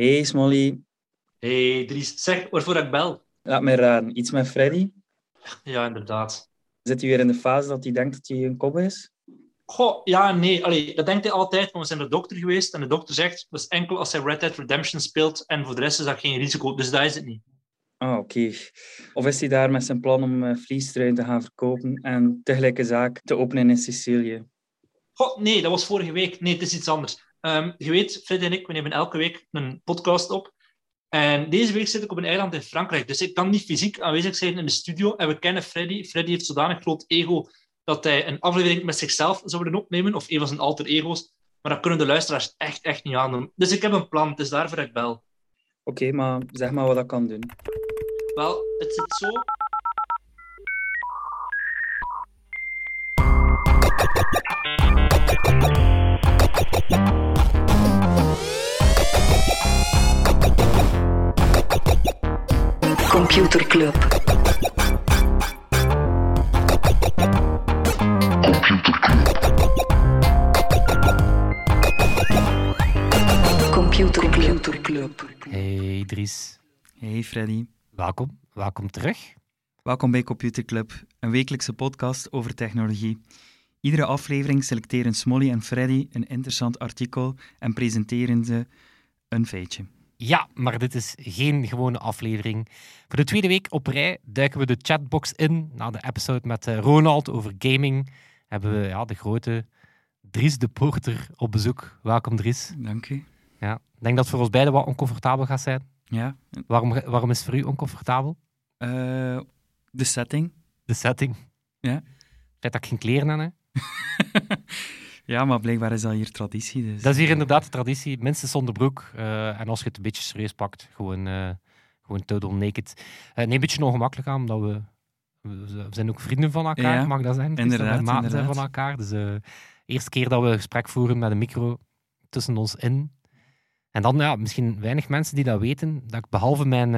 Hey Smolly, Hey Dries, zeg waarvoor ik bel. laat me raden. Iets met Freddy? Ja, inderdaad. Zit hij weer in de fase dat hij denkt dat hij een kop is? Goh, ja, nee. Allee, dat denkt hij altijd, maar we zijn de dokter geweest en de dokter zegt dat is enkel als hij Red Dead Redemption speelt en voor de rest is dat geen risico. Dus dat is het niet. Ah, oké. Of is hij daar met zijn plan om uh, vliestruin te gaan verkopen en tegelijk een zaak te openen in Sicilië? Goh, nee, dat was vorige week. Nee, het is iets anders. Um, je weet, Fred en ik, we nemen elke week een podcast op. En deze week zit ik op een eiland in Frankrijk, dus ik kan niet fysiek aanwezig zijn in de studio. En we kennen Freddy. Freddy heeft zodanig groot ego dat hij een aflevering met zichzelf zou willen opnemen, of een van zijn alter ego's. Maar dat kunnen de luisteraars echt, echt niet aandoen. Dus ik heb een plan, het is daarvoor dat ik bel. Oké, okay, maar zeg maar wat dat kan doen. Wel, het zit zo... Computer Club. Computer Club. Computer Club. Hey Dries. Hey Freddy. Welkom, welkom terug. Welkom bij Computer Club, een wekelijkse podcast over technologie. Iedere aflevering selecteren Smolly en Freddy een interessant artikel en presenteren ze een feitje. Ja, maar dit is geen gewone aflevering. Voor de tweede week op rij duiken we de chatbox in. Na de episode met eh, Ronald over gaming hebben we ja, de grote Dries de Porter op bezoek. Welkom Dries. Dank u. Ja, ik denk dat het voor ons beiden wat oncomfortabel gaat zijn. Ja. Waarom, waarom is het voor u oncomfortabel? Uh, de setting. De setting? Ja. Feit dat ik geen kleren aan heb? Ja, maar blijkbaar is dat hier traditie. Dus. Dat is hier inderdaad de traditie, minstens zonder broek. Uh, en als je het een beetje serieus pakt, gewoon, uh, gewoon total naked. Uh, neem een beetje ongemakkelijk aan, omdat we, we zijn ook vrienden van elkaar, ja, mag dat zijn? Inderdaad, maten zijn van elkaar. Dus de eerste keer dat we een gesprek voeren met een micro tussen ons in. En dan, ja, misschien weinig mensen die dat weten, dat ik behalve mijn,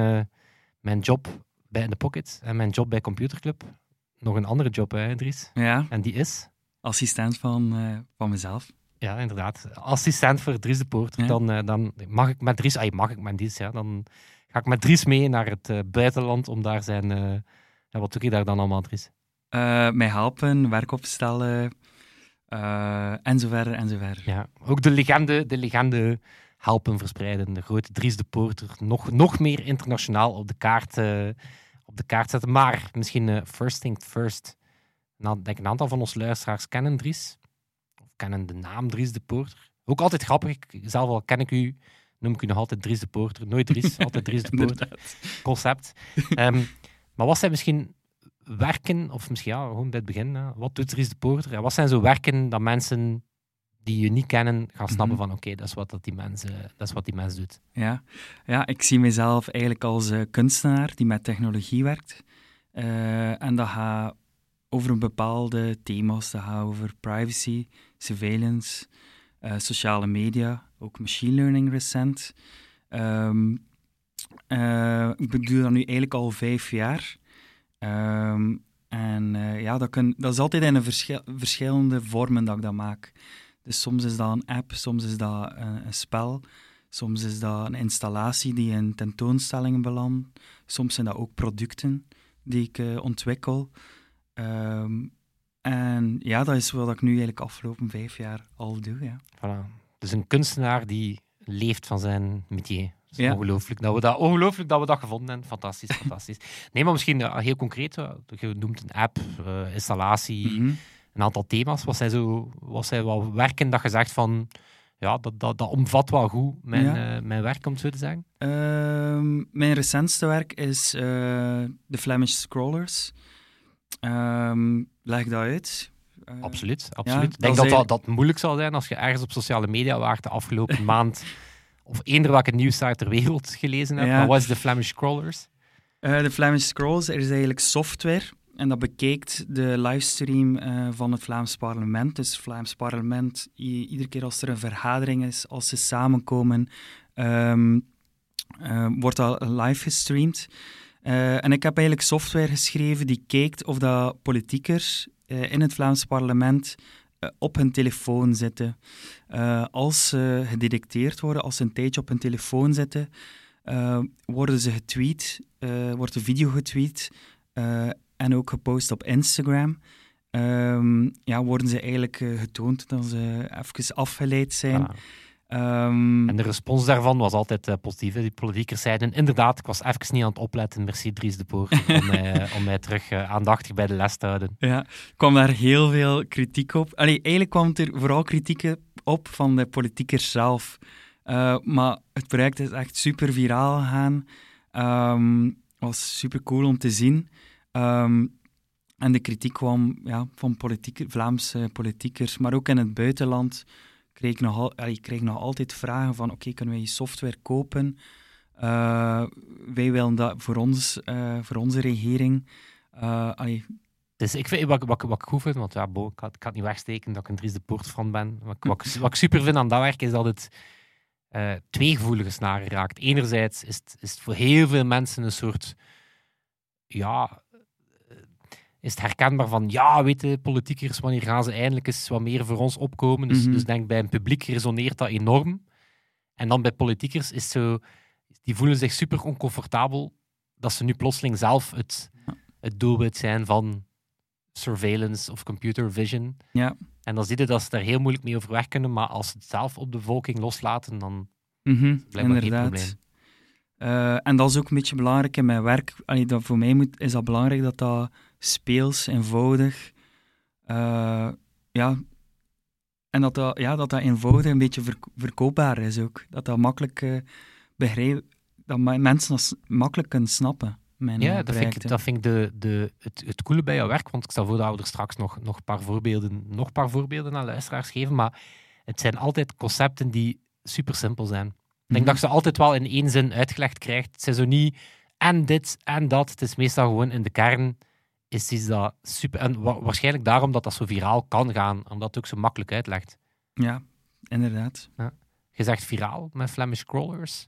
mijn job bij In The Pocket en mijn job bij Computer Club, nog een andere job, hè, Dries? Ja. En die is? Assistent van, uh, van mezelf. Ja, inderdaad. Assistent voor Dries de Poort. Ja. Dan, uh, dan mag ik met Dries, ay, mag ik met Dries, ja, dan ga ik met Dries mee naar het uh, buitenland om daar zijn. ja, wat doe je daar dan allemaal, Dries? mij helpen, werk opstellen en zo verder en zo verder. Ja, ook de legende, de legende helpen verspreiden. De grote Dries de Poorter. Nog, nog meer internationaal op de kaart, op de kaart zetten. Maar misschien first thing first. Nou, denk een aantal van onze luisteraars kennen Dries. Of kennen de naam Dries de Poorter. Ook altijd grappig. Zelf al ken ik u, noem ik u nog altijd Dries de Poorter. Nooit Dries, altijd Dries de Poorter. Concept. Um, maar wat zijn misschien werken, of misschien ja, gewoon bij het begin, hè, wat doet Dries de Poorter? En wat zijn zo werken dat mensen die je niet kennen gaan snappen van oké, okay, dat is wat dat die mensen, dat is wat die mens doet. Ja, ja ik zie mezelf eigenlijk als uh, kunstenaar die met technologie werkt. Uh, en dat gaat over bepaalde thema's te gaan, over privacy, surveillance, uh, sociale media, ook machine learning recent. Um, uh, ik doe dat nu eigenlijk al vijf jaar. Um, en uh, ja, dat, dat is altijd in een verschil, verschillende vormen dat ik dat maak. Dus soms is dat een app, soms is dat een, een spel, soms is dat een installatie die in tentoonstellingen belandt, soms zijn dat ook producten die ik ontwikkel. Um, en ja, dat is wat ik nu eigenlijk afgelopen vijf jaar al doe. Ja. Voilà. Dus een kunstenaar die leeft van zijn métier. Ja. Ongelooflijk, dat we dat, ongelooflijk dat we dat gevonden hebben. Fantastisch, fantastisch. Nee, maar misschien uh, heel concreet. Uh, je noemt een app, uh, installatie, mm -hmm. een aantal thema's. Wat zijn, zo, wat zijn wat werken dat je zegt van... Ja, dat, dat, dat omvat wel goed mijn, Ja. mijn werk, om het zo te zeggen. Ehm, mijn recentste werk is de Flemish Scrollers. Um, leg dat uit. Uh, absoluut, absoluut. ja, Ik denk dat dat dat, moeilijk zal zijn als je ergens op sociale media waart de afgelopen maand of eender welke nieuwssite ter wereld gelezen hebt. Ja. Maar wat is de Flemish Scrollers? Uh, de Flemish Scrolls er is eigenlijk software en dat bekijkt de livestream uh, van het Vlaams parlement. Dus het Vlaams parlement, iedere keer als er een vergadering is, als ze samenkomen, um, uh, wordt dat live gestreamd. Uh, en ik heb eigenlijk software geschreven die kijkt of dat politiekers uh, in het Vlaams parlement op hun telefoon zitten. als ze gedetecteerd worden, als ze een tijdje op hun telefoon zitten, worden ze getweet, wordt de video getweet en ook gepost op Instagram. Ehm, ja, worden ze eigenlijk getoond dat ze even afgeleid zijn. Ah. Ehm, en de respons daarvan was altijd uh, positief. Die politiekers zeiden inderdaad, ik was even niet aan het opletten, merci Dries de Poort, om, mij, om mij terug uh, aandachtig bij de les te houden. Ja, kwam daar heel veel kritiek op. Allee, eigenlijk kwam er vooral kritiek op van de politiekers zelf. Uh, maar het project is echt super viraal gegaan. Um, was super cool om te zien. Um, en de kritiek kwam ja, van politieke, Vlaamse politiekers, maar ook in het buitenland kreeg ik nog, al, ik kreeg nog altijd vragen van oké, kunnen wij je software kopen? Uh, wij willen dat voor, ons, uh, voor onze regering. Uh, dus ik vind, wat, wat, wat ik goed vind, want ja, bo, ik, kan, ik het niet wegsteken dat ik een Dries de Poort van ben. Wat, wat, wat ik super vind aan dat werk is dat het twee gevoelige snaren raakt. Enerzijds is het, is het voor heel veel mensen een soort ja, is het herkenbaar van, ja, weten politiekers, wanneer gaan ze eindelijk eens wat meer voor ons opkomen? Dus, mm dus denk bij een publiek resoneert dat enorm. En dan bij politiekers is zo, die voelen zich super oncomfortabel dat ze nu plotseling zelf het, het doelwit zijn van surveillance of computer vision. Ja. En dan zie je dat ze daar heel moeilijk mee overweg kunnen, maar als ze het zelf op de bevolking loslaten, dan mm -hmm, blijft geen probleem. Uh, en dat is ook een beetje belangrijk in mijn werk. Allee, dat voor mij moet, is dat belangrijk dat dat speels, eenvoudig. Uh, ja. En dat dat, ja, dat dat eenvoudig een beetje verkoopbaar is ook. Dat dat makkelijk uh, begrijp, dat mensen dat makkelijk kunnen snappen. Mijn ja, dat vind, ik, dat vind ik de, de, het, het coole bij jouw werk. Want ik stel voor dat we er straks nog, nog, een paar voorbeelden, nog paar voorbeelden aan luisteraars geven. Maar het zijn altijd concepten die super simpel zijn. Ik denk mhm. dat je ze altijd wel in één zin uitgelegd krijgt. Het zijn zo niet en dit en dat. Het is meestal gewoon in de kern is iets dat super. En waarschijnlijk daarom dat dat zo viraal kan gaan, omdat het ook zo makkelijk uitlegt. Ja, inderdaad. Ja. Je zegt viraal met Flemish Crawlers.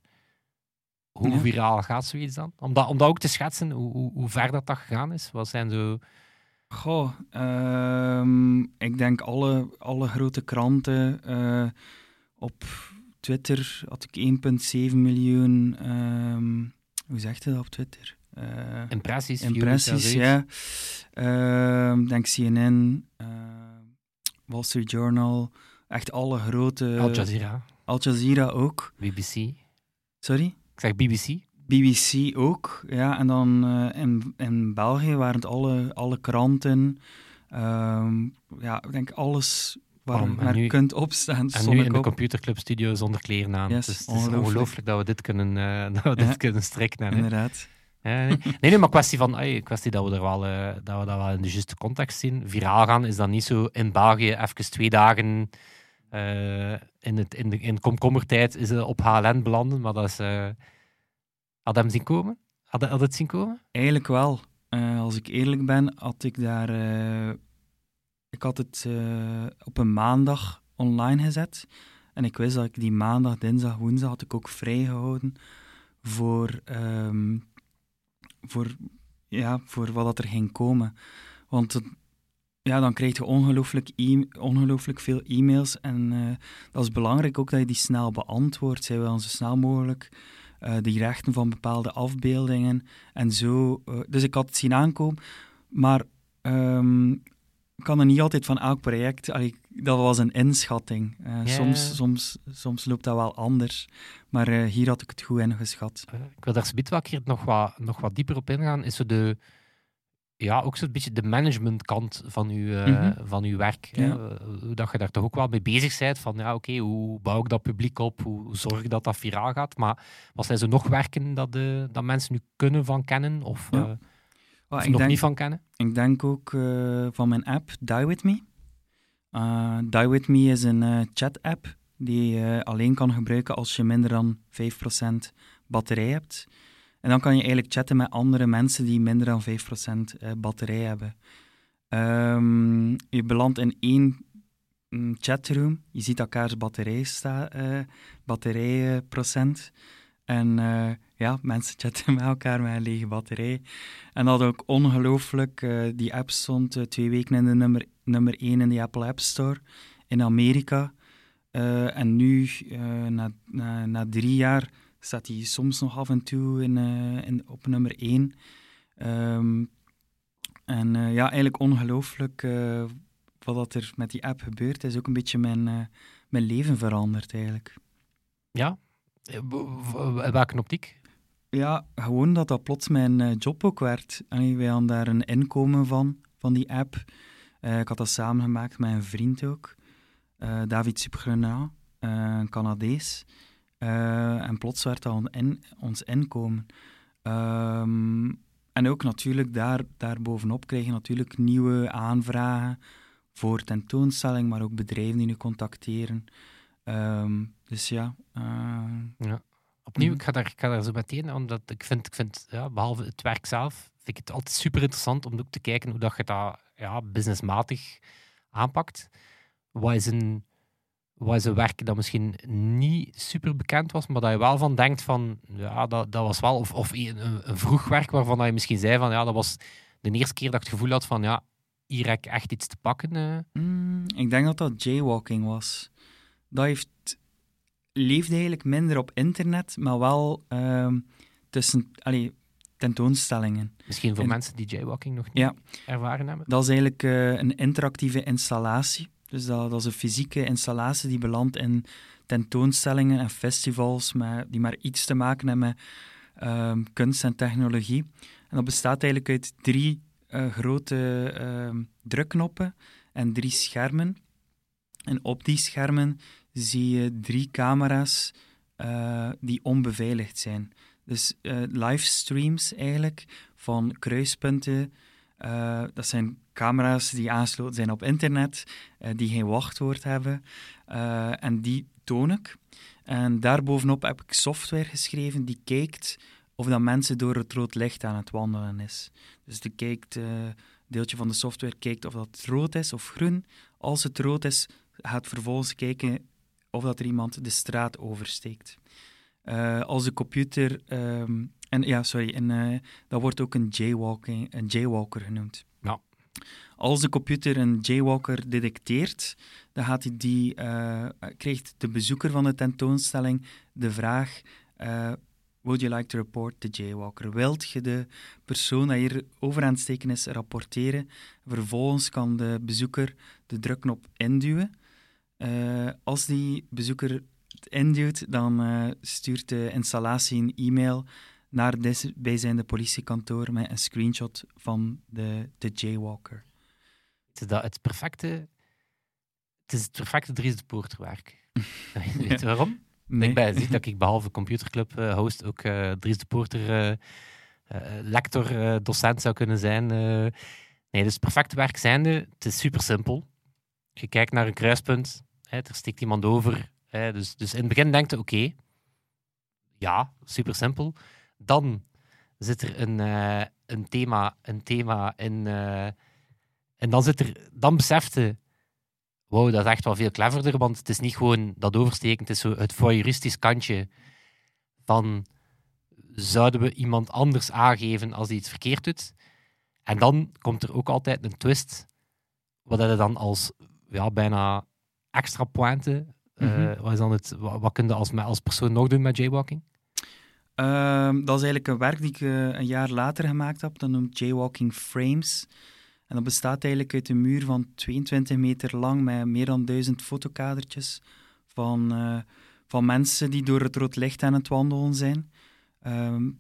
Hoe viraal gaat zoiets dan? Om dat, om dat ook te schetsen, hoe, hoe, hoe ver dat, dat gegaan is? Wat zijn zo. Goh, um, ik denk alle, alle grote kranten. Uh, op Twitter had ik 1,7 miljoen. Um, hoe zegt je dat op Twitter? Uh, impressies. Impressies, ja. Uh, denk CNN, uh, Wall Street Journal, echt alle grote... Al Jazeera. Al Jazeera ook. BBC. Sorry? Ik zeg BBC. BBC ook, ja. En dan uh, in, in België waren het alle, alle kranten. Ehm, ja, ik denk alles waar je naar kunt opstaan. En nu in de Computerclub Studio zonder kleren aan. Yes, het is, ongelooflijk dat we dit kunnen, uh, dat we dit kunnen strikken. Inderdaad nee. nee, maar kwestie van, kwestie dat we, er wel, uh, dat we dat wel in de juiste context zien. Viraal gaan is dan niet zo in België even twee dagen uh, in, het, in, de, in komkommertijd is op HLN belanden, maar dat is... Uh, had hem zien komen? Had, had het zien komen? Eigenlijk wel. als ik eerlijk ben, had ik daar... ik had het op een maandag online gezet. En ik wist dat ik die maandag, dinsdag, woensdag had ik ook vrijgehouden voor um, voor, ja, voor wat dat er ging komen. Want ja, dan krijg je ongelooflijk, e ongelooflijk veel e-mails. En uh, dat is belangrijk ook dat je die snel beantwoordt. Zij willen zo snel mogelijk uh, de rechten van bepaalde afbeeldingen en zo. Uh, dus ik had het zien aankomen. Maar um, kan er niet altijd van elk project. Allee, dat was een inschatting. Uh, soms, soms, soms loopt dat wel anders. Maar uh, hier had ik het goed ingeschat. Uh, ik wil daar keer nog wat, nog wat dieper op ingaan. Is zo de, ja, ook zo'n beetje de managementkant van uw, mm -hmm. van uw werk. Ja. Dat je daar toch ook wel mee bezig bent. Van ja, oké, okay, hoe bouw ik dat publiek op? Hoe zorg ik dat dat viraal gaat? Maar wat zijn zo nog werken dat, de, dat mensen nu kunnen van kennen? Of, ja. Of ik nog denk, niet van kennen? Ik denk ook uh, van mijn app, Die With Me. Uh, Die With Me is een uh, chat-app die je alleen kan gebruiken als je minder dan 5% batterij hebt. En dan kan je eigenlijk chatten met andere mensen die minder dan 5% batterij hebben. Um, je belandt in één mm, chatroom. Je ziet elkaars batterij sta, batterijprocent. En uh, ja, mensen chatten met elkaar met een lege batterij. En dat ook ongelooflijk. Uh, die app stond uh, twee weken in de nummer nummer 1 in de Apple App Store in Amerika. Eh, en nu, eh, na, na, na, drie jaar, staat hij soms nog af en toe in, in op nummer 1. Um, en ja, eigenlijk ongelooflijk wat er met die app gebeurt. is ook een beetje mijn, mijn leven veranderd eigenlijk. Ja? Welke optiek? Ja, gewoon dat dat plots mijn job ook werd. En wij hadden daar een inkomen van, van die app. ik had dat samengemaakt met een vriend ook. David Supergrena, een Canadees. En plots werd dat in, ons inkomen. Um, en ook natuurlijk daar, daarbovenop je natuurlijk nieuwe aanvragen voor tentoonstelling, maar ook bedrijven die nu contacteren. Um, dus ja. ja. Opnieuw, mhm. ik ga, daar, ik ga daar zo meteen, omdat ik vind, ik vind ja, behalve het werk zelf, vind ik het altijd super interessant om ook te kijken hoe dat je dat ja, businessmatig aanpakt wat is een, wat is een werk dat misschien niet super bekend was, maar dat je wel van denkt van, ja, dat, dat was wel, of, of een, een vroeg werk waarvan dat je misschien zei van, ja, dat was de eerste keer dat ik het gevoel had van, ja, hier heb ik echt iets te pakken. Uh. ik denk dat dat jaywalking was. Dat heeft, leefde eigenlijk minder op internet, maar wel uh, tussen, allee, tentoonstellingen. Misschien voor mensen die jaywalking nog niet ja. ervaren hebben? Dat is eigenlijk uh, een interactieve installatie dus dat, dat is een fysieke installatie die belandt in tentoonstellingen en festivals met, die maar iets te maken hebben met ehm, kunst en technologie. En dat bestaat eigenlijk uit drie uh, grote uh, drukknoppen en drie schermen. En op die schermen zie je drie camera's uh, die onbeveiligd zijn. Dus livestreams eigenlijk van kruispunten uh, dat zijn camera's die aangesloten zijn op internet, uh, die geen wachtwoord hebben. Uh, en die toon ik. En daarbovenop heb ik software geschreven die kijkt of dat mensen door het rood licht aan het wandelen is. Dus de kijkt, deeltje van de software kijkt of dat rood is of groen. Als het rood is, gaat vervolgens kijken of dat er iemand de straat oversteekt. als de computer um, en ja, sorry, en uh, dat wordt ook een, jaywalking, een jaywalker genoemd. Ja. Als de computer een jaywalker detecteert, dan gaat hij die, uh, krijgt de bezoeker van de tentoonstelling de vraag: Would you like to report the jaywalker? Wilt je de persoon die hier over aan het steken is rapporteren? Vervolgens kan de bezoeker de drukknop induwen. Als die bezoeker het induwt, dan stuurt de installatie een e-mail naar het bijzijnde politiekantoor met een screenshot van de, de jaywalker. Het is dat het perfecte... Het is het perfecte Dries de Poorterwerk. Weet je waarom? Nee. Ik ben, ziet dat ik behalve computerclub uh, host ook Dries de Poorter lector, docent zou kunnen zijn. nee, dus het perfecte werk zijnde, het is super simpel. Je kijkt naar een kruispunt, hè, er stikt iemand over. Hè, dus, dus in het begin denkt je, oké, ja, super simpel. Dan zit er een, uh, een, thema, een thema in. Uh, en dan, zit er, dan besefte wow, dat is echt wel veel cleverder, want het is niet gewoon dat oversteken, het is zo het voyeuristisch kantje van zouden we iemand anders aangeven als hij iets verkeerd doet? En dan komt er ook altijd een twist, wat je dan als ja, bijna extra pointe, mm -hmm. wat, is dan het, wat, wat kun je als, als persoon nog doen met jaywalking? Um, dat is eigenlijk een werk die ik uh, een jaar later gemaakt heb. Dat noemt Jaywalking Frames. En dat bestaat eigenlijk uit een muur van 22 meter lang met meer dan duizend fotokadertjes van, uh, van mensen die door het rood licht aan het wandelen zijn. Um,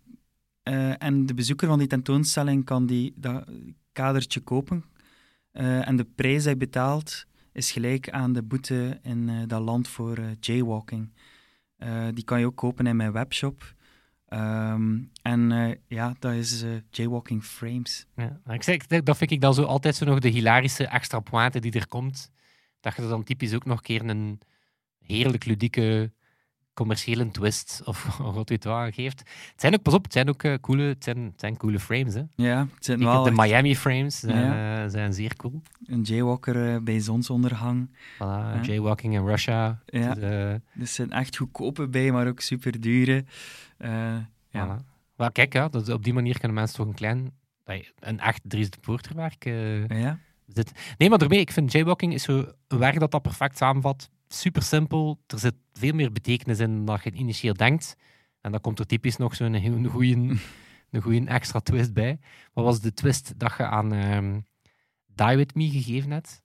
uh, en de bezoeker van die tentoonstelling kan die, dat kadertje kopen. en de prijs die hij betaalt is gelijk aan de boete in dat land voor jaywalking. die kan je ook kopen in mijn webshop. Um, en ja, dat is Jaywalking Frames. Ja, ik zeg, dat vind ik dan zo altijd zo nog de hilarische extra pointe die er komt. Dat je er dan typisch ook nog een keer een heerlijk ludieke commerciële twist of wat weet wat geeft. Het zijn ook, pas op, het zijn ook uh, coole, het zijn, het zijn coole frames. Hè. Ja, het zijn wel de Miami frames zijn, ja. zijn zeer cool. Een jaywalker bij zonsondergang. Voilà, jaywalking in Russia. Ja. Dus, dus zijn echt goedkope bij, maar ook super dure. Ja. kijk, ja, dat, op die manier kunnen mensen toch een klein, een echt Dries de Poorterwerk ja. Dit... Nee, maar daarmee, ik vind jaywalking is zo een werk dat dat perfect samenvat. Super simpel. Er zit veel meer betekenis in dan je initieel denkt. En dan komt er typisch nog zo'n een goede een goede extra twist bij. Wat was de twist dat je aan um, Die With Me gegeven hebt?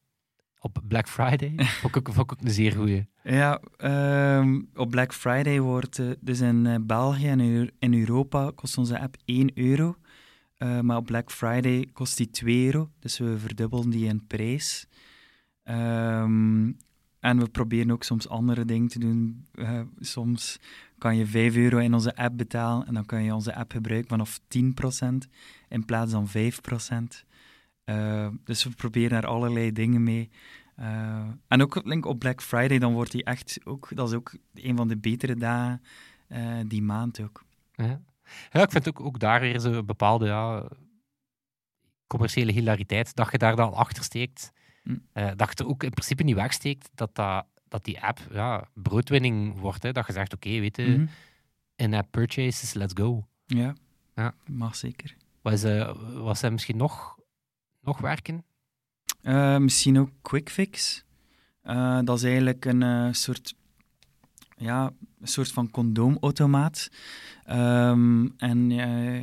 Op Black Friday? vond, ik, vond ik ook een zeer goede. Ja, um, op Black Friday wordt, uh, dus in uh, België en in Europa kost onze app 1 euro. Uh, maar op Black Friday kost die 2 euro, dus we verdubbelen die in prijs. Um, en we proberen ook soms andere dingen te doen. Uh, soms kan je 5 euro in onze app betalen en dan kan je onze app gebruiken vanaf 10% in plaats van 5%. Uh, dus we proberen daar allerlei dingen mee. Uh, en ook link op Black Friday, dan wordt die echt ook, dat is ook een van de betere dagen die maand ook. Ja. ja, ik vind ook, ook daar weer zo'n bepaalde ja, commerciële hilariteit, dat je daar dan achter steekt. Hm. dat je er ook in principe niet wegsteekt dat dat dat die app ja, broodwinning wordt. Hè? Dat je zegt, oké, okay, weet je, mm -hmm. in-app purchases, let's go. Ja, ja. mag zeker. Was, uh, was er misschien nog, nog werken? Uh, misschien ook QuickFix. Uh, dat is eigenlijk een soort, ja, een soort van condoomautomaat. Um, en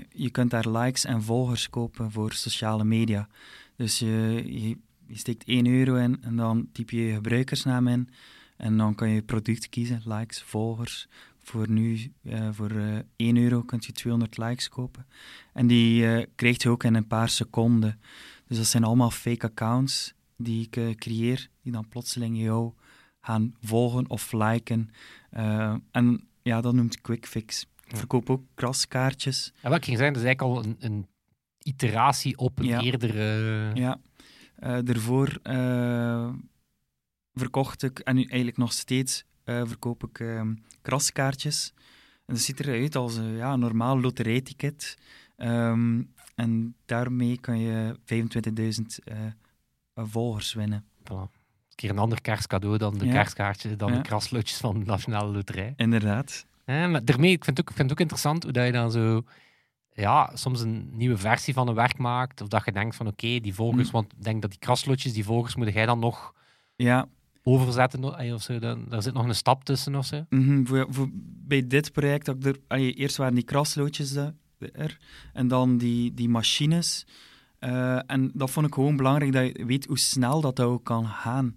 je kunt daar likes en volgers kopen voor sociale media. Dus je, je, je steekt 1 euro in en dan typ je je gebruikersnaam in. En dan kan je product kiezen, likes, volgers. Voor nu, uh, voor uh, 1 euro kun je 200 likes kopen. En die uh, krijg je ook in een paar seconden. Dus dat zijn allemaal fake accounts die ik creëer, die dan plotseling jou gaan volgen of liken. en ja, dat noemt QuickFix. Ik verkoop ook kraskaartjes. En wat ik ging zeggen, dat is eigenlijk al een, een iteratie op een ja. eerdere... Ja, daarvoor verkocht ik, en nu eigenlijk nog steeds, uh, verkoop ik uh, kraskaartjes. En dat ziet eruit als een ja, normaal loterijticket. Um, en daarmee kan je 25.000 uh, volgers winnen. Voilà. Een keer een ander kerstcadeau dan de ja. dan ja. de kraslotjes van de Nationale Loterij. Inderdaad. Ja, maar daarmee, ik vind, het ook, ik vind het ook interessant hoe dat je dan zo ja, soms een nieuwe versie van een werk maakt. Of dat je denkt van oké, okay, die volgers, mm. want ik denk dat die kraslotjes, die volgers, moet jij dan nog ja overzetten of zo. Dan, daar zit nog een stap tussen of zo. Mm -hmm. voor, voor, bij dit project, dat er, allee, eerst waren die krasloodjes er, en dan die, die machines. Uh, en dat vond ik gewoon belangrijk, dat je weet hoe snel dat, dat ook kan gaan.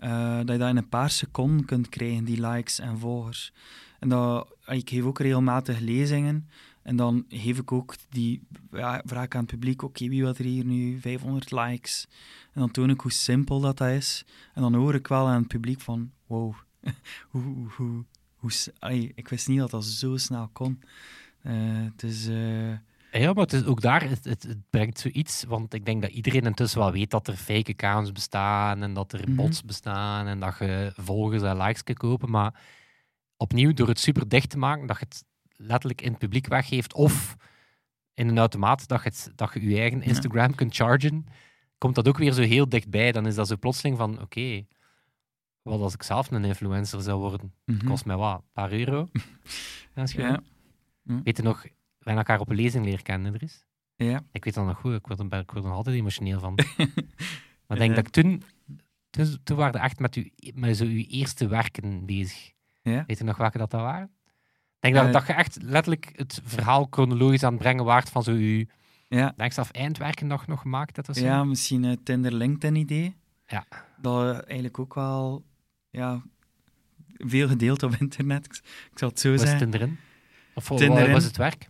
Uh, dat je dat in een paar seconden kunt krijgen, die likes en volgers. En dat, ik geef ook regelmatig lezingen. En dan geef ik ook die ja, vraag aan het publiek: oké, okay, wie wil er hier nu 500 likes? En dan toon ik hoe simpel dat, dat is. En dan hoor ik wel aan het publiek van: wow, hoe, hoe, hoe, ik wist niet dat dat zo snel kon. Uh, dus. Uh... Ja, maar het is ook daar, het, het, het, brengt zoiets, want ik denk dat iedereen intussen wel weet dat er fake accounts bestaan en dat er -hmm. bots bestaan en dat je volgers en likes kan kopen, maar opnieuw, door het super dicht te maken, dat je het letterlijk in het publiek weggeeft of in een automaat dat je, het, dat je je eigen Instagram ja. kunt chargen, komt dat ook weer zo heel dichtbij. Dan is dat zo plotseling van, oké, okay, wat als ik zelf een influencer zou worden? Mm -hmm. Het kost mij wat, een paar euro. ja. Weet je nog, wij elkaar op een lezing leren kennen, er is? Ja. Ik weet dat nog goed, ik word er, ik word er altijd emotioneel van. maar denk dat ik toen, toen, toen waren echt met, u, met zo uw eerste werken bezig. Weet je nog welke dat, dat waren? Ik denk dat, dat je echt letterlijk het verhaal chronologisch aan het brengen waard van zo je ja. denk zelf eindwerken nog, nog gemaakt. Dat was ja, misschien het Tinder LinkedIn idee. Ja. Dat eigenlijk ook wel ja, veel gedeeld op internet. Ik, ik zal het zo was zeggen. Tinder in? Of Tinder wat was het werk?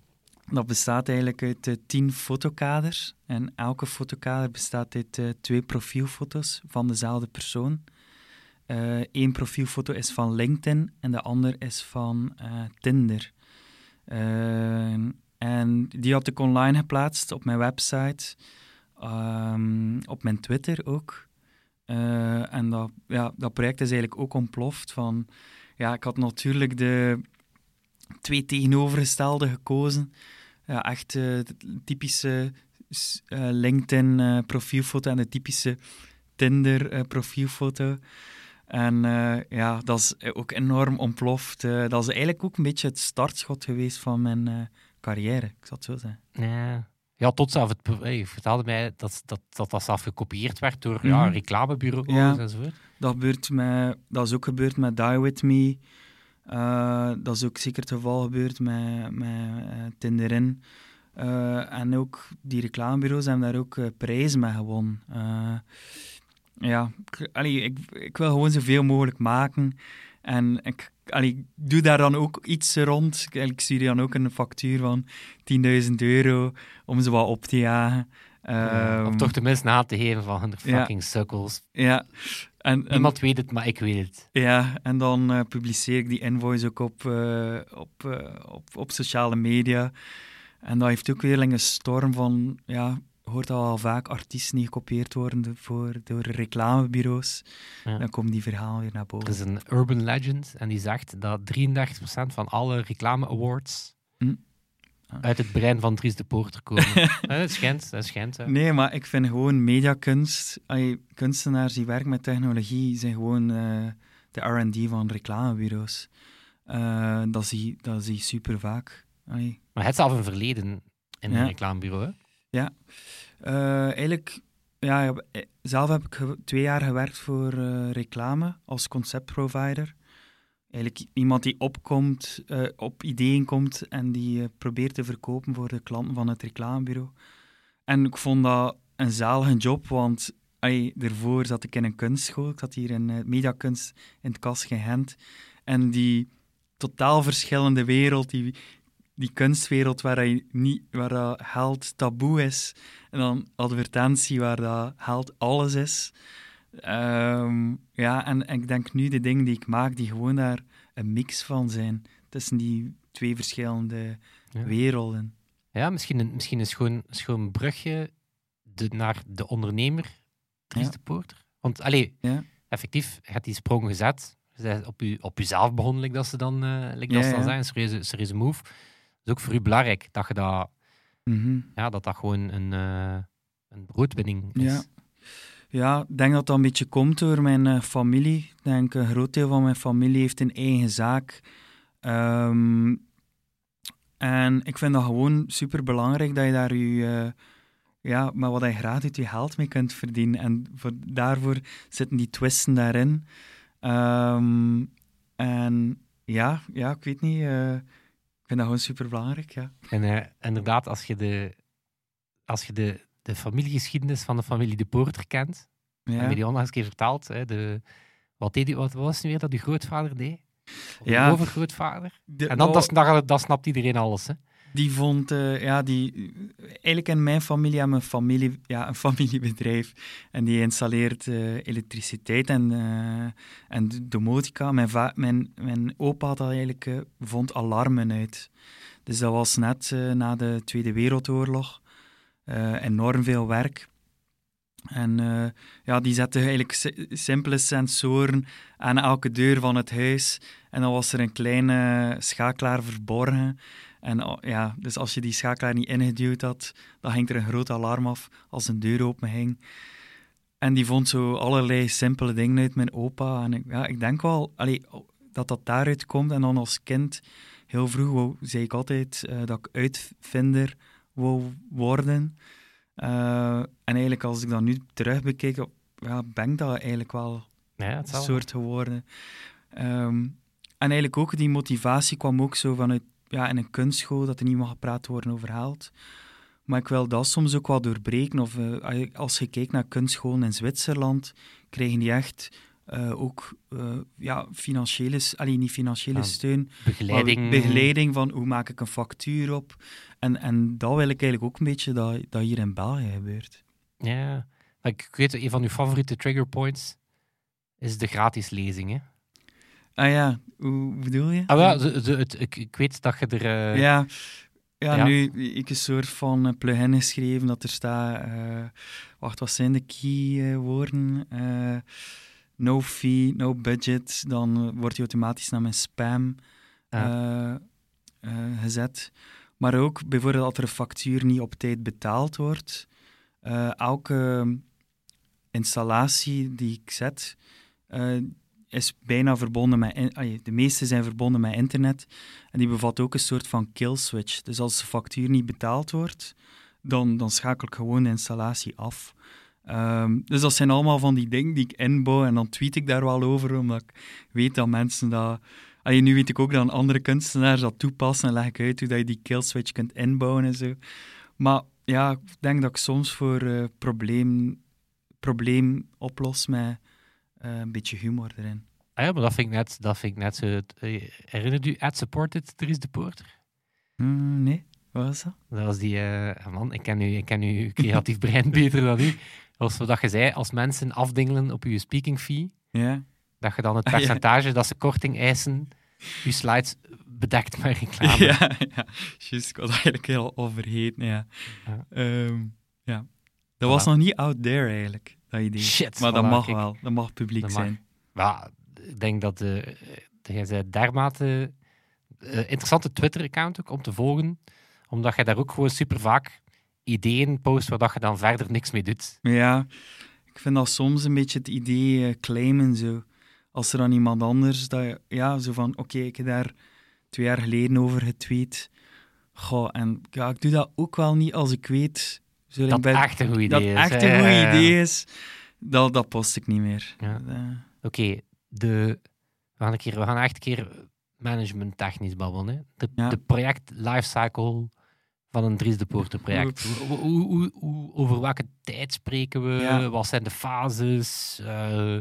Dat bestaat eigenlijk uit uh, tien fotokaders. En elke fotokader bestaat uit uh, twee profielfoto's van dezelfde persoon. Eén uh, profielfoto is van LinkedIn en de ander is van uh, Tinder. Uh, en die had ik online geplaatst op mijn website, um, op mijn Twitter ook. en dat, ja, dat project is eigenlijk ook ontploft van... Ja, ik had natuurlijk de twee tegenovergestelde gekozen. Ja, echt de typische LinkedIn-profielfoto en de typische Tinder-profielfoto. En uh, ja, dat is ook enorm ontploft. Uh, dat is eigenlijk ook een beetje het startschot geweest van mijn uh, carrière, ik zal het zo zeggen. Ja. Ja, tot zelf het, je vertelde mij dat dat, dat, dat zelf gekopieerd werd door ja, Mhm. reclamebureaus Ja. enzovoort. Dat, gebeurt met, dat is ook gebeurd met Die With Me. Eh, dat is ook zeker het geval gebeurd met, met eh, Tinderin. Eh, en ook die reclamebureaus hebben daar ook eh, prijzen mee gewonnen. Ja, ik, allee, ik, ik wil gewoon zoveel mogelijk maken. En ik allee, ik doe daar dan ook iets rond. Ik, ik stuur dan ook een factuur van 10.000 euro om ze wat op te jagen. Ja, om Ehm, toch tenminste aan te geven van hun ja. fucking sukkels. Ja. En, en, Niemand weet het, maar ik weet het. ja, en dan eh, publiceer ik die invoice ook op, eh, op, eh, op, op sociale media. En dat heeft ook weer een storm van, ja, hoort al vaak artiesten die gekopieerd worden voor, door reclamebureaus. Ja. Dan komen die verhalen weer naar Er boven. is een urban legend en die zegt dat 33% van alle reclame-awards Hm. Ah. uit het brein van Dries de Poorter komen. Dat schijnt, dat schijnt. hè. Nee, maar ik vind gewoon mediakunst, kunstenaars die werken met technologie, zijn gewoon eh, de R&D van reclamebureaus. Eh, dat, zie, dat zie je super vaak. Maar het zelf een verleden in Ja. een reclamebureau. Hè? Eh, eigenlijk, ja, ja, eh, zelf heb ik twee jaar gewerkt voor eh, reclame als conceptprovider. Eigenlijk iemand die opkomt, op ideeën komt en die probeert te verkopen voor de klanten van het reclamebureau. En ik vond dat een zalige job, want ay, daarvoor zat ik in een kunstschool. Ik zat hier in mediakunst in het Kas Gent. En die totaal verschillende wereld, die, die kunstwereld waar, je niet, waar dat geld taboe is, en dan advertentie waar dat geld alles is. Ehm, ja, en, en ik denk nu de dingen die ik maak, die gewoon daar een mix van zijn tussen die twee verschillende Ja. werelden. Ja, misschien een, misschien een schoon, schoon brugje de, naar de ondernemer, Dries Ja. de Poorter. Want, allee, Ja. effectief, je hebt die sprong gezet. Op, u, op jezelf begonnen, like dat ze dan, eh like Ja, dat ze dan zijn. Een serieuze, serieuze move. Is ook voor u belangrijk, dat je dat, Mhm. ja, dat, dat gewoon een, eh, een broodwinning is. Ja. Ja, ik denk dat dat een beetje komt door mijn eh, familie. Ik denk een groot deel van mijn familie heeft een eigen zaak. Ehm, en ik vind dat gewoon super belangrijk dat je daar je, eh, ja, met wat je graag doet, je geld mee kunt verdienen. En voor, daarvoor zitten die twisten daarin. Ehm, en ja, ja, ik weet niet. Ik vind dat gewoon super belangrijk. Ja. En eh, inderdaad, als je de, als je de, de familiegeschiedenis van de familie de Poorter kent, heb Ja. je die onlangs een keer vertaald. Hè, de, wat, deed die, wat was het nu weer dat uw grootvader deed? Of Ja. overgrootvader? De- En dan, oh, dat, dat snapt iedereen alles. Hè? Die vond, eh, ja, die, eigenlijk in mijn familie een, familie, ja, een familiebedrijf. En die installeert eh, elektriciteit en, eh, en domotica. Mijn, mijn, mijn opa had eigenlijk, vond alarmen uit. Dus dat was net na de Tweede Wereldoorlog. Enorm veel werk. En ja, die zette eigenlijk si- simpele sensoren aan elke deur van het huis. En dan was er een kleine schakelaar verborgen. En oh, ja, dus als je die schakelaar niet ingeduwd had, dan ging er een groot alarm af als een deur open ging. En die vond zo allerlei simpele dingen uit mijn opa. En ik, ja, ik denk wel allee, dat dat daaruit komt. En dan als kind, heel vroeg, wou, zei ik altijd eh, dat ik uitvinder wou worden. Eh, en eigenlijk als ik dat nu terug bekijk, ja, ben ik dat eigenlijk wel Ja, een soort geworden. Ehm, en eigenlijk ook die motivatie kwam ook zo vanuit ja, in een kunstschool dat er niet mag gepraat worden over geld. Maar ik wil dat soms ook wel doorbreken. Of eh, als je kijkt naar kunstscholen in Zwitserland, krijgen die echt eh, ook eh, ja, financiële, alleen niet financiële Ja, steun, Begeleiding. maar begeleiding van hoe maak ik een factuur op. En, en dat wil ik eigenlijk ook een beetje dat, dat hier in België gebeurt. Ja. Maar Ik, weet, een van uw favoriete trigger points is de gratis lezing. Ah ja, hoe bedoel je? Ah, wel, de, de- het, ik, ik weet dat je er... eh, Ja, ja, Ja. nu ik een soort van eh, plugin geschreven dat er staat. eh, wacht, wat zijn de keywoorden? No fee, no budget. Dan wordt die automatisch naar mijn spam gezet. Maar ook bijvoorbeeld dat er een factuur niet op tijd betaald wordt. Elke installatie die ik zet, is bijna verbonden met... de meeste zijn verbonden met internet. En die bevat ook een soort van kill switch. Dus als de factuur niet betaald wordt, dan, dan schakel ik gewoon de installatie af. Ehm, dus dat zijn allemaal van die dingen die ik inbouw en dan tweet ik daar wel over, omdat ik weet dat mensen dat... Allee, nu weet ik ook dat andere kunstenaars dat toepassen en leg ik uit hoe dat je die kill switch kunt inbouwen en zo. Maar ja, ik denk dat ik soms voor uh, probleem, probleem oplos met een beetje humor erin. Ah ja, maar dat vind ik net, dat vind ik net zo... Uh, herinnert u Ad Supported, Dries de Poorter? Mm, nee, wat was dat? Dat was die... man, ik ken, u, ik ken uw creatief brein beter dan u. Dat was wat je zei, als mensen afdingelen op je speaking fee, ja. dat je dan het percentage dat ze korting eisen, je slides bedekt met reclame. Ja, ja. Just, ik was eigenlijk heel overheen. Ja. Ja. Um, ja. Dat was nog niet out there eigenlijk, dat idee. Shit, maar dat mag wel, dat mag publiek dat zijn. Ja, ik denk dat de, de, de dermate uh, interessante Twitter-account ook om te volgen, omdat je daar ook gewoon super vaak ideeën post waar dat je dan verder niks mee doet. Ja, ik vind dat soms een beetje het idee uh, claimen zo. Als er dan iemand anders, dat je, ja, zo van, oké, ik heb daar twee jaar geleden over getweet. Goh, en ja, ik doe dat ook wel niet als ik weet... Zo dat ben, echt een goed idee dat is. echt een goed idee is, dat, dat post ik niet meer. Ja. Uh, Oké, okay, de... We gaan, een keer, we gaan echt een keer management technisch babbelen. Hè. De, ja. de project lifecycle van een Dries de Poorter project. Hoe, hoe, hoe, over welke tijd spreken we? Ja. Wat zijn de fases? Uh,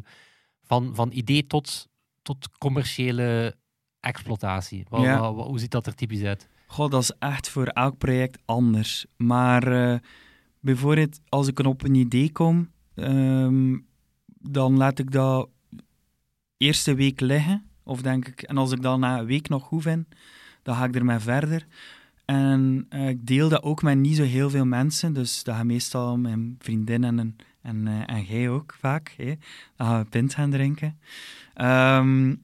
van, van idee tot, tot commerciële exploitatie. Wat, ja. wat, hoe ziet dat er typisch uit? God, dat is echt voor elk project anders. Maar uh, bijvoorbeeld, als ik op een idee kom, um, dan laat ik dat eerste week liggen. Of denk ik, en als ik dan na een week nog goed vind, dan ga ik ermee verder. En uh, ik deel dat ook met niet zo heel veel mensen. Dus dat gaan meestal mijn vriendinnen en, en, uh, jij ook vaak. Hè? Dan gaan we pint gaan drinken. Um,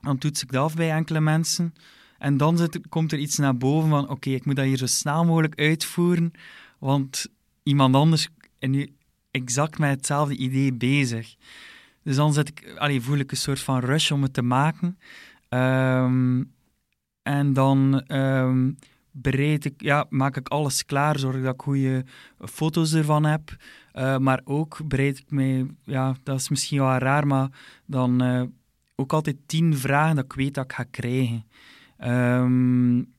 dan toets ik dat af bij enkele mensen. En dan zit, komt er iets naar boven van... Oké, ik moet dat hier zo snel mogelijk uitvoeren. Want iemand anders is nu exact met hetzelfde idee bezig. Dus dan zit ik, allee, voel ik een soort van rush om het te maken. Um, en dan um, bereid ik, ja, maak ik alles klaar, zorg dat ik goede foto's ervan heb. Uh, maar ook bereid ik mij, ja, dat is misschien wel raar, maar dan uh, ook altijd tien vragen dat ik weet dat ik ga krijgen. Um,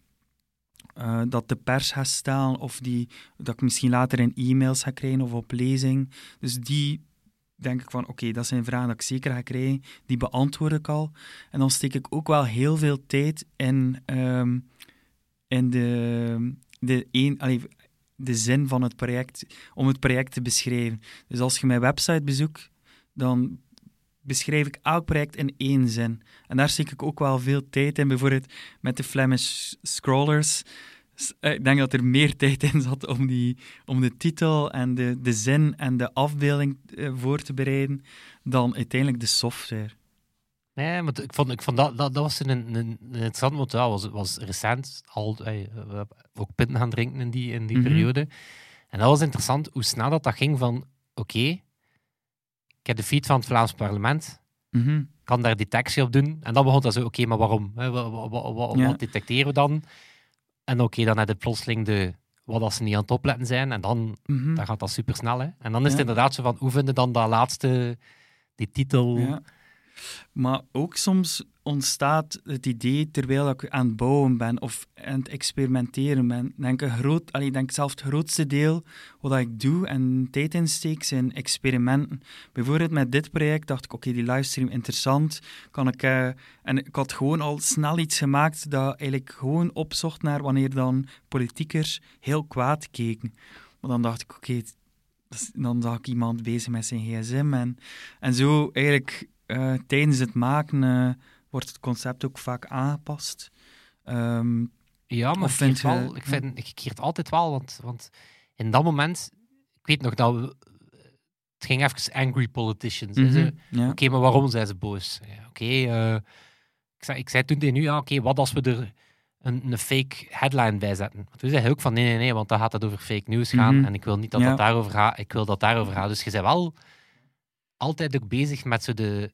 uh, dat de pers gaat stellen, of die, dat ik misschien later in e-mails ga krijgen of op lezing. Dus die denk ik van, oké, dat zijn vragen dat ik zeker ga krijgen, die beantwoord ik al. En dan steek ik ook wel heel veel tijd in, um, in de, de, een, allee, de zin van het project, om het project te beschrijven. Dus als je mijn website bezoekt, dan beschrijf ik elk project in één zin. En daar steek ik ook wel veel tijd in. Bijvoorbeeld met de Flemish Scrollers eh, ik denk dat er meer tijd in zat om, die, om de titel en de, de zin en de afbeelding uh, voor te bereiden dan uiteindelijk de software. Nee, maar ik vond, ik vond dat, dat, dat was een, een, een interessant, dat was, was recent al eh, ook pinten gaan drinken in die, in die mm -hmm. periode. En dat was interessant hoe snel dat, dat ging van, oké, okay, ik heb de feed van het Vlaams parlement, mm -hmm. kan daar detectie op doen. En dan begon dat zo, oké, okay, maar waarom? Wat, wat, wat, wat, ja. wat detecteren we dan? En oké, okay, dan heb je plotseling de, wat als ze niet aan het opletten zijn. En dan, mm -hmm. dan gaat dat super snel. Hè? En dan is ja. het inderdaad zo van, hoe vinden dan dat laatste, die titel... Ja. Maar ook soms ontstaat het idee terwijl ik aan het bouwen ben of aan het experimenteren ben. Denk een groot, allee, denk zelfs het grootste deel wat ik doe en tijd insteek zijn experimenten. Bijvoorbeeld met dit project dacht ik, oké, die livestream interessant. Kan ik, uh, en ik had gewoon al snel iets gemaakt dat eigenlijk gewoon opzocht naar wanneer dan politiekers heel kwaad keken. Maar dan dacht ik, oké, dan zag ik iemand bezig met zijn gsm en, en zo eigenlijk uh, tijdens het maken uh, wordt het concept ook vaak aangepast. Um, ja, maar ik, vind wel, ik, vind, ik keer het altijd wel, want, want in dat moment, ik weet nog dat we, het ging even angry politicians. Mm -hmm, ja. Oké, okay, maar waarom zijn ze boos? Ja, oké, okay, uh, ik, zei, ik zei toen tegen nu, ja, oké, okay, wat als we er een, een, fake headline bij zetten? Toen zei hij ook van, nee, nee, nee, want dan gaat het over fake news gaan mm -hmm. en ik wil niet dat ja. dat daarover gaat, ik wil dat daarover gaat. Dus je zei wel altijd ook bezig met zo de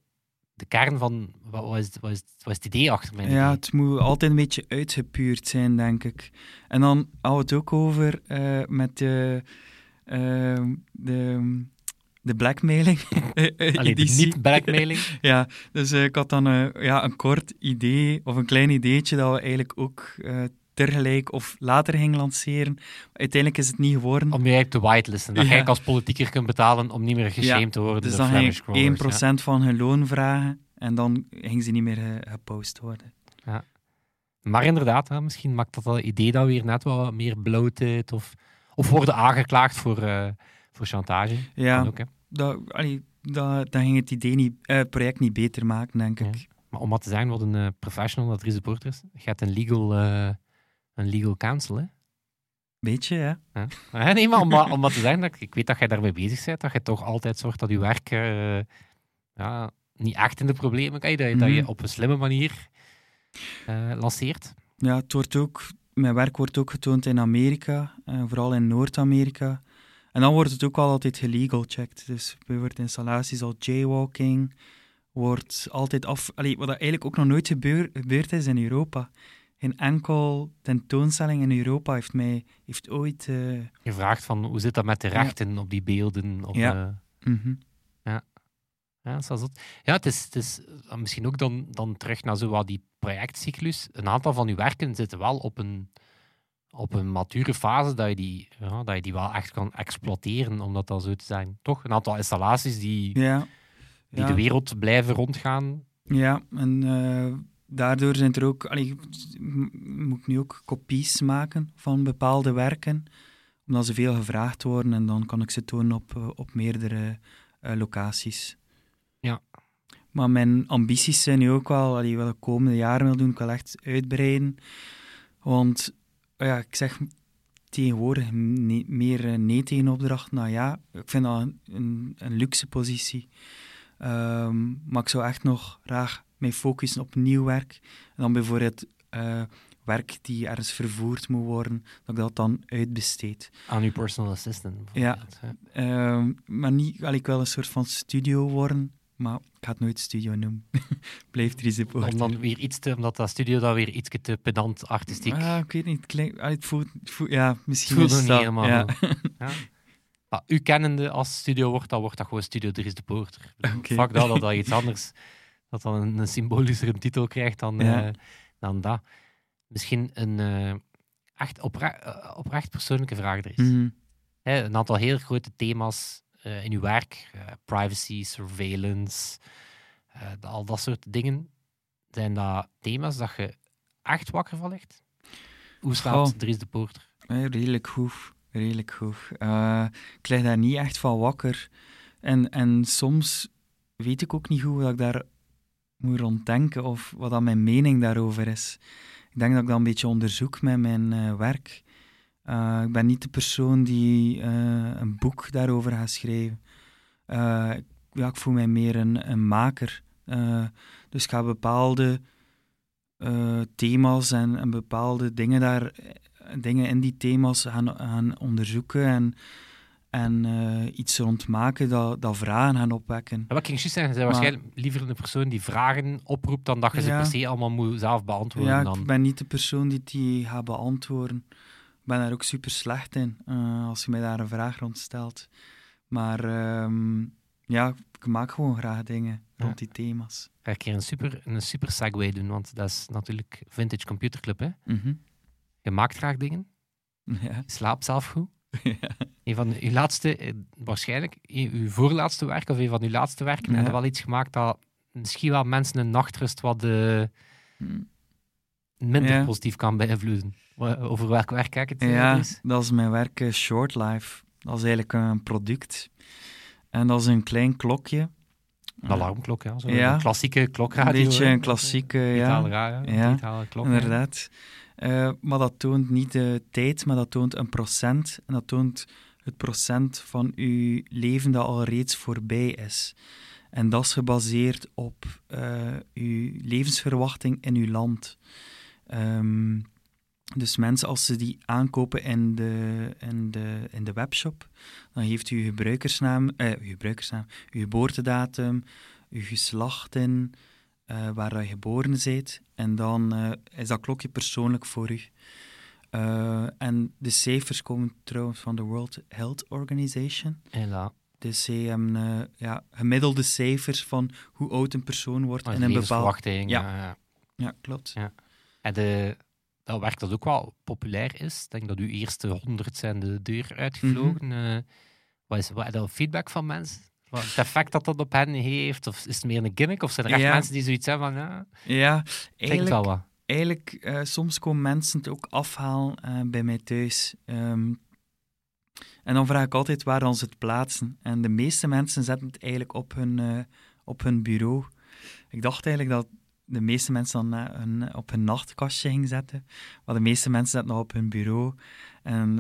de kern van wat was, het- wat, is, wat is het idee achter mijn Ja, het moet altijd een beetje uitgepuurd zijn, denk ik. En dan hadden we het ook over eh, met de, ehm, de, de blackmailing. Allee, de editie. niet-blackmailing. Ja, dus eh, ik had dan eh, ja, een kort idee, of een klein ideetje, dat we eigenlijk ook eh, tegelijk of later gingen lanceren. Uiteindelijk is het niet geworden. om je te whitelisten. Dat Ja. jij als politieker kunt betalen om niet meer geshamed te worden dus door dan ging ik crawlers, 1% ja. van hun loon vragen en dan ging ze niet meer gepost worden. Maar inderdaad, hè, misschien maakt dat dat idee dan weer net wat meer blootheid of, of worden aangeklaagd voor, eh, voor chantage. Ja, ook, dat, allee, dat, dat ging het idee niet, eh, project niet beter maken, denk ik. Ja. Maar om wat te zeggen wat een eh, professional dat Poorter is, je hebt een legal, een legal counsel, hè? Beetje, ja. Ja. Nee, maar om, wat- om wat te zeggen, dat, ik- weet dat jij daarmee bezig bent, dat je toch altijd zorgt dat je werk eh, ja, niet echt in de problemen kan, dat je, dat je Mhm. op een slimme manier eh, lanceert. Ja, het wordt ook, mijn werk wordt ook getoond in Amerika, eh, vooral in Noord-Amerika. En dan wordt het ook wel altijd gelegal checked. Dus bijvoorbeeld installaties als jaywalking wordt altijd af... Allee, wat eigenlijk ook nog nooit gebeur- gebeurd is in Europa. Geen enkel tentoonstelling in Europa heeft mij heeft ooit... eh, Gevraagd van hoe zit dat met de Ja. rechten op die beelden? Op, Ja. mhm. Ja. Ja, het is, het is eh, misschien ook dan, dan terug naar zo wat die projectcyclus. Een aantal van uw werken zitten wel op een, op een mature fase dat je, die, ja, dat je die wel echt kan exploiteren, om dat dan zo te zijn. Toch? Een aantal installaties die, Ja. die de wereld blijven rondgaan. Ja, en daardoor zijn er ook, allee, moet ik nu ook kopies maken van bepaalde werken, omdat ze veel gevraagd worden en dan kan ik ze tonen op, eh, op meerdere eh, locaties. Ja. Maar mijn ambities zijn nu ook wel, allee, wat ik de komende jaren wil doen, ik wil echt uitbreiden. Want, oh ja, ik zeg tegenwoordig nee- meer eh, nee tegen opdrachten dan ja. Ik vind dat een, een, een luxe positie. Ehm, maar ik zou echt nog graag mij focussen op nieuw werk. En dan bijvoorbeeld eh, werk die ergens vervoerd moet worden, dat ik dat dan uitbesteed. Aan uw personal assistant. Ja. bijvoorbeeld. Ehm, maar niet, allee, ik wil een soort van studio worden, maar ik ga het nooit studio noemen. Blijft risico. Om dan weer iets te, omdat dat studio dan weer iets te pedant artistiek. Ah, ik weet niet, het klinkt, allee, het voelt, het voelt- ja, misschien voelt is nog dat, niet helemaal ja. U kennende als studio wordt, dan wordt dat gewoon Studio Dries de Poorter. Fuck dat, dat dat iets anders, dat dan een, een symbolischere titel krijgt dan, Ja. eh, dan dat. Misschien een eh, echt eh, oprecht persoonlijke vraag er is. Mhm. Hè, een aantal heel grote thema's in uw werk, privacy, surveillance, al dat soort dingen. Zijn dat thema's dat je echt wakker van ligt? Hoe slaapt Goh. Dries de Poorter? Redelijk goed. Redelijk goed. Ik lig daar niet echt van wakker. En, en soms weet ik ook niet goed wat ik daar moet ronddenken of wat dan mijn mening daarover is. Ik denk dat ik dat een beetje onderzoek met mijn eh, werk. Eh, ik ben niet de persoon die eh, een boek daarover gaat schrijven. Ja, ik voel mij meer een, maker. Dus ik ga bepaalde thema's en, en bepaalde dingen daar dingen in die thema's gaan, gaan onderzoeken en, en eh, iets rondmaken dat, dat vragen gaan opwekken. Ja, wat ik juist zeggen, Maar- waarschijnlijk liever een persoon die vragen oproept dan dat je ze Ja. per se allemaal moet zelf beantwoorden. Ja, dan. ik ben niet de persoon die die gaat beantwoorden. Ik ben daar ook super slecht in, eh, als je mij daar een vraag rond stelt. Maar ehm, ja, ik maak gewoon graag dingen rond die thema's. Ga ik hier een super, een super segue doen, want dat is natuurlijk Vintage Computer Club. Hè? Mhm. Je maakt graag dingen, Ja. je slaapt zelf goed. ja. Een van uw laatste, eh, waarschijnlijk, een- uw voorlaatste werk of een van uw laatste werken, Ja. je wel iets gemaakt dat misschien wel mensen een nachtrust wat eh, Hm. minder Ja. positief kan beïnvloeden. Over welk werk kijk het? eh, Ja, dat is mijn werk eh, Short Life. Dat is eigenlijk een product. En dat is een klein klokje. Een alarmklok, ja. Zo Ja. Een klassieke klokradio. Een beetje een klassieke, ja. Digitale Ja, klok. ja. Eh, maar dat toont niet de tijd, maar dat toont een procent. En dat toont het procent van uw leven dat al reeds voorbij is. En dat is gebaseerd op eh, uw levensverwachting in uw land. Ehm, dus mensen, als ze die aankopen in de, in de, in de webshop, dan geeft u uw gebruikersnaam, eh, uw gebruikersnaam, uw geboortedatum, je geslacht in, eh, waar je geboren bent. En dan eh, is dat klokje persoonlijk voor u. Eh, en de cijfers komen trouwens van de World Health Organization. Hela. Dus zij hebben ja, gemiddelde cijfers van hoe oud een persoon wordt Oh, in een bepaald... Ja. Ja. ja. Klopt. Ja. En de, dat werk dat ook wel populair is. Ik denk dat uw eerste honderd zijn de deur uitgevlogen. Mhm. Eh, wat is wat, is dat feedback van mensen? Wat het effect dat dat op hen heeft? Of is het meer een gimmick? Of zijn er echt Ja. mensen die zoiets hebben van, ja, Ja, eigenlijk, wel wat. eigenlijk eh, soms komen mensen het ook afhalen eh, bij mij thuis. Ehm, en dan vraag ik altijd waar dan ze het plaatsen. En de meeste mensen zetten het eigenlijk op hun, eh, op hun bureau. Ik dacht eigenlijk dat de meeste mensen dan hun, op hun nachtkastje gingen zetten. Maar de meeste mensen zetten dat op hun bureau. En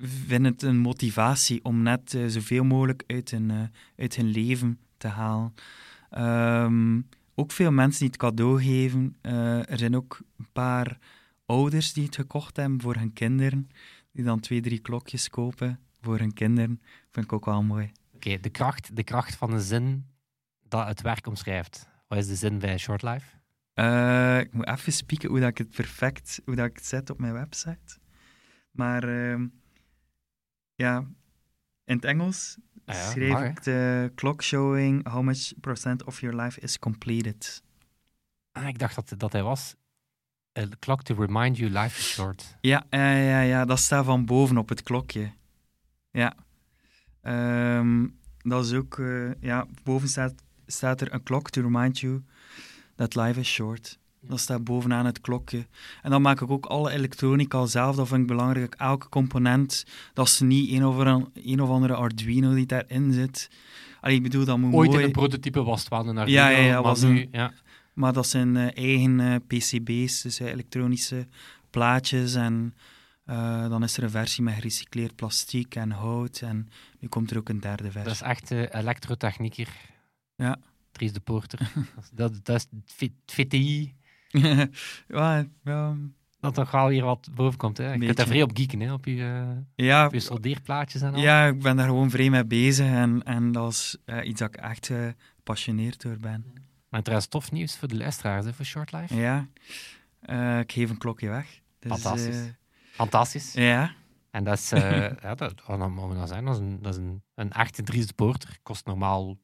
vinden het een motivatie om net eh, zoveel mogelijk uit hun, eh, uit hun leven te halen. Ehm, ook veel mensen die het cadeau geven. Eh, er zijn ook een paar ouders die het gekocht hebben voor hun kinderen. Die dan twee, drie klokjes kopen voor hun kinderen. Vind ik ook wel mooi. Oké, de, kracht, de kracht van een zin dat het werk omschrijft. Wat is de zin bij Short Life? Ik moet even spieken hoe dat ik het perfect hoe dat ik het zet op mijn website. Maar ehm, ja, in het Engels Ah ja, schreef ik de clock showing how much percent of your life is completed. Ah, ik dacht dat, dat hij was. A clock to remind you life is short. Ja, ja, ja, ja, dat staat van boven op het klokje. Ja. Ehm, dat is ook, eh, ja, boven staat, staat er een clock to remind you that life is short. Dat staat bovenaan het klokje. En dan maak ik ook alle elektronica zelf. Dat vind ik belangrijk. Elke component, dat is niet een of, een, een of andere Arduino die daarin zit. Allee, ik bedoel, dat moet Ooit mooi... in een prototype was het wel een Arduino, Ja, ja, ja, maar was nu, een- ja. Maar dat zijn eh, eigen eh, PCB's, dus eh, elektronische plaatjes. En dan is er een versie met gerecycleerd plastic en hout. En nu komt er ook een derde Dat versie. is echt elektrotechnieker. Ja. Dries de Poorter. dat, dat is het VTI ja, ja, dat toch wel hier wat boven komt. Hè. Je kunt daar vrij op geeken, hè, op je, eh, ja, op je soldeerplaatjes en al. ja, ik ben daar gewoon vrij mee bezig. En, en dat is eh, iets dat ik echt eh, gepassioneerd door ben. Maar trouwens, tof nieuws voor de luisteraars, hè, voor Short Life. Ja, ik geef een klokje weg. Dus, Fantastisch. Fantastisch. ja, En dat is, ja, dat, wat mogen we dan zijn, dat is een, dat is een, een echte Poorter. Kost normaal...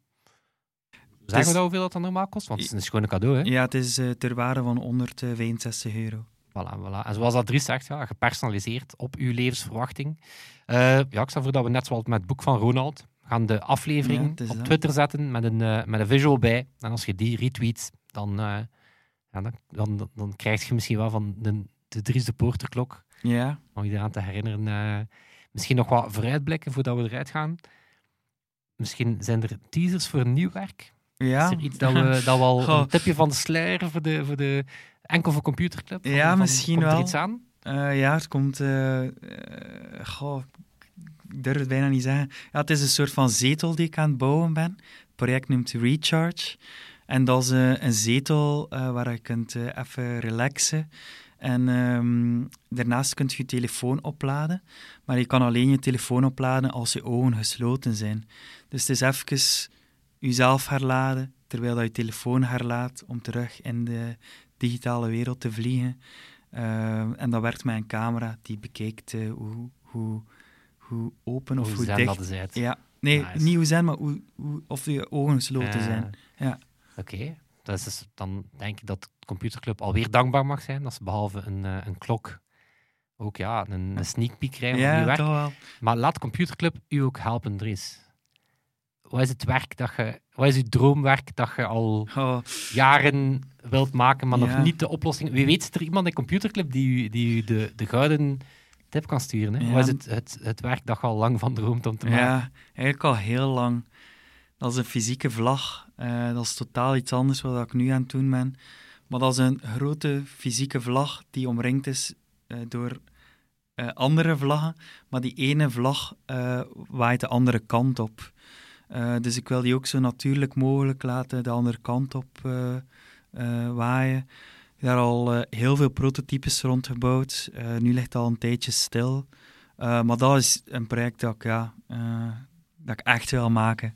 Zeggen is- we dat hoeveel dat dan normaal kost? Want het is een schone cadeau, hè? ja, het is eh, ter waarde van 165 euro. Voilà, voilà. En zoals dat Dries zegt, ja, gepersonaliseerd op uw levensverwachting. Eh, ja, ik stel voor dat we net zoals met het boek van Ronald, gaan de aflevering Ja, op dat. Twitter zetten met een, eh, met een visual bij. En als je die retweet, dan, ja, dan, dan, dan krijg je misschien wel van de, de Dries de Poorter klok, Ja, om je eraan te herinneren. misschien nog wat vooruitblikken voordat we eruit gaan. Misschien zijn er teasers voor een nieuw werk. Ja. Is er iets dat we, dat we al Goh. een tipje van de sluier voor de, voor de enkel voor computerclub? Ja, van- misschien komt er wel. iets aan? Eh, ja, het komt. eh, eh, goh, ik durf het bijna niet zeggen. Ja, het is een soort van zetel die ik aan het bouwen ben. Het project noemt Recharge. En dat is een zetel waar je kunt even relaxen. En ehm, daarnaast kunt je je telefoon opladen. Maar je kan alleen je telefoon opladen als je ogen gesloten zijn. Dus het is even jezelf herladen, terwijl dat je telefoon herlaat om terug in de digitale wereld te vliegen. Eh, en dat werkt met een camera die bekijkt eh, hoe, hoe, hoe open of Hoe hoe dicht. dat is uit. Ja, nee, Nice. niet hoe zen, maar hoe, hoe, of je ogen gesloten zijn. Ja. Oké, dat is dus- dan denk ik dat de computerclub alweer dankbaar mag zijn dat ze behalve een, eh, een klok ook ja, een, een sneak peek krijgen van Ja, je werk. toch wel. Maar laat computerclub u ook helpen, Dries. Wat is het werk dat je, wat is uw droomwerk dat je al Oh, jaren wilt maken, maar Ja. nog niet de oplossing? Wie weet is er iemand in computerclub die u, die u de, de gouden tip kan sturen? Hè? Ja. Wat is het, het, het werk dat je al lang van droomt om te maken? ja, eigenlijk al heel lang. Dat is een fysieke vlag. Eh, dat is totaal iets anders wat ik nu aan het doen ben. Maar dat is een grote fysieke vlag die omringd is eh, door eh, andere vlaggen. Maar die ene vlag waait de andere kant op. Eh, dus ik wil die ook zo natuurlijk mogelijk laten de andere kant op eh, eh, waaien. Daar al heel veel prototypes rondgebouwd. Nu ligt al een tijdje stil. Maar dat is een project dat ik, ja, dat ik echt wil maken.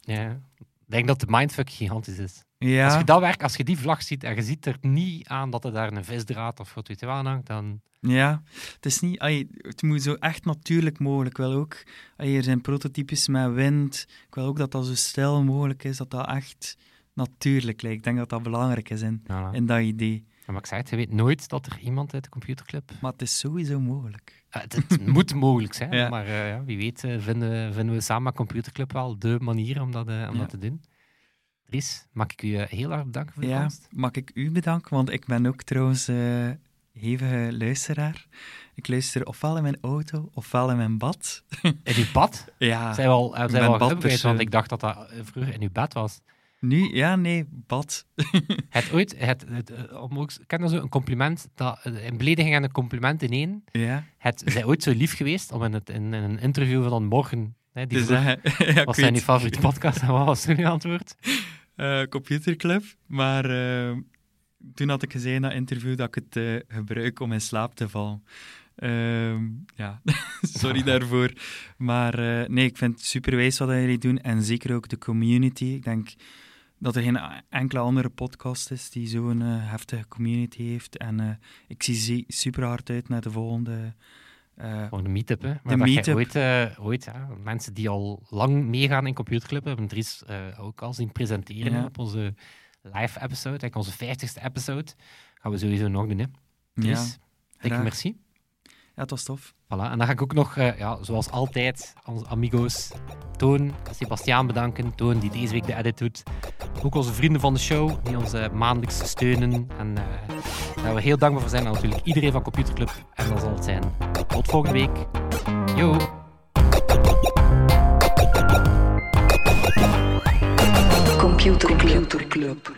Ja, Ik denk dat de mindfuck gigantisch is. Ja, Als je dat werk, als je die vlag ziet en je ziet er niet aan dat er daar een visdraad of wat weet je wel aan hangt, dan... ja. Het is niet... het moet zo echt natuurlijk mogelijk. Wil ook... ai, er zijn prototypes met wind. Ik wil ook dat dat zo stil mogelijk is. Dat dat echt natuurlijk lijkt. Ik denk dat dat belangrijk is in, Ja, in dat idee. Maar ik zei het, je weet nooit dat er iemand uit de computerclub... Maar het is sowieso mogelijk. Eh, het, het moet mogelijk zijn, maar eh, ja, wie weet eh, vinden, vinden we samen met Computerclub wel de manier om dat, om dat te doen. Dries, mag ik u eh, heel erg bedanken voor de Ja, komst? mag ik u bedanken? Want ik ben ook trouwens eh hevige luisteraar. Ik luister ofwel in mijn auto, ofwel in mijn bad. In uw bad? Ja, Zijn we al, eh, zijn we al badpersoon. geüpgrade, want ik dacht dat dat eh, vroeger in uw bed was. nu... Ja, nee, bad. Het ooit, het, het, eh, ken je zo een compliment, dat, eh, een belediging en een compliment in één. Ja, Het zij ooit zo lief geweest om in, het, in, in een interview van morgen, hè, die dus ja, zijn uw favoriete podcast en wat was toen antwoord? Eh, computerclub. Maar eh, toen had ik gezegd in dat interview dat ik het eh, gebruik om in slaap te vallen. Ehm, ja, sorry daarvoor. Maar nee, ik vind het superwijs wat jullie doen. En zeker ook de community. Ik denk dat er geen enkele andere podcast is die zo'n heftige community heeft. En ik zie super hard uit naar de volgende. Eh, Gewoon een meetup, hè. Maar dat jij meetup. ooit, eh, ooit ja, mensen die al lang meegaan in Computerclub hebben Dries eh, ook al zien presenteren Ja. op onze live episode, eigenlijk onze 50ste episode. Gaan we sowieso nog doen, hè. Dries, ja, dikke merci. Ja, het was tof. Voilà. En dan ga ik ook nog, eh, ja, zoals altijd, onze amigo's Toon, Sebastiaan bedanken. Toon, die deze week de edit doet. Ook onze vrienden van de show, die ons eh, maandelijks steunen. En eh, daar we heel dankbaar voor zijn. En natuurlijk iedereen van Computerclub. En dat zal het zijn. Tot volgende week. Yo! Computer Club.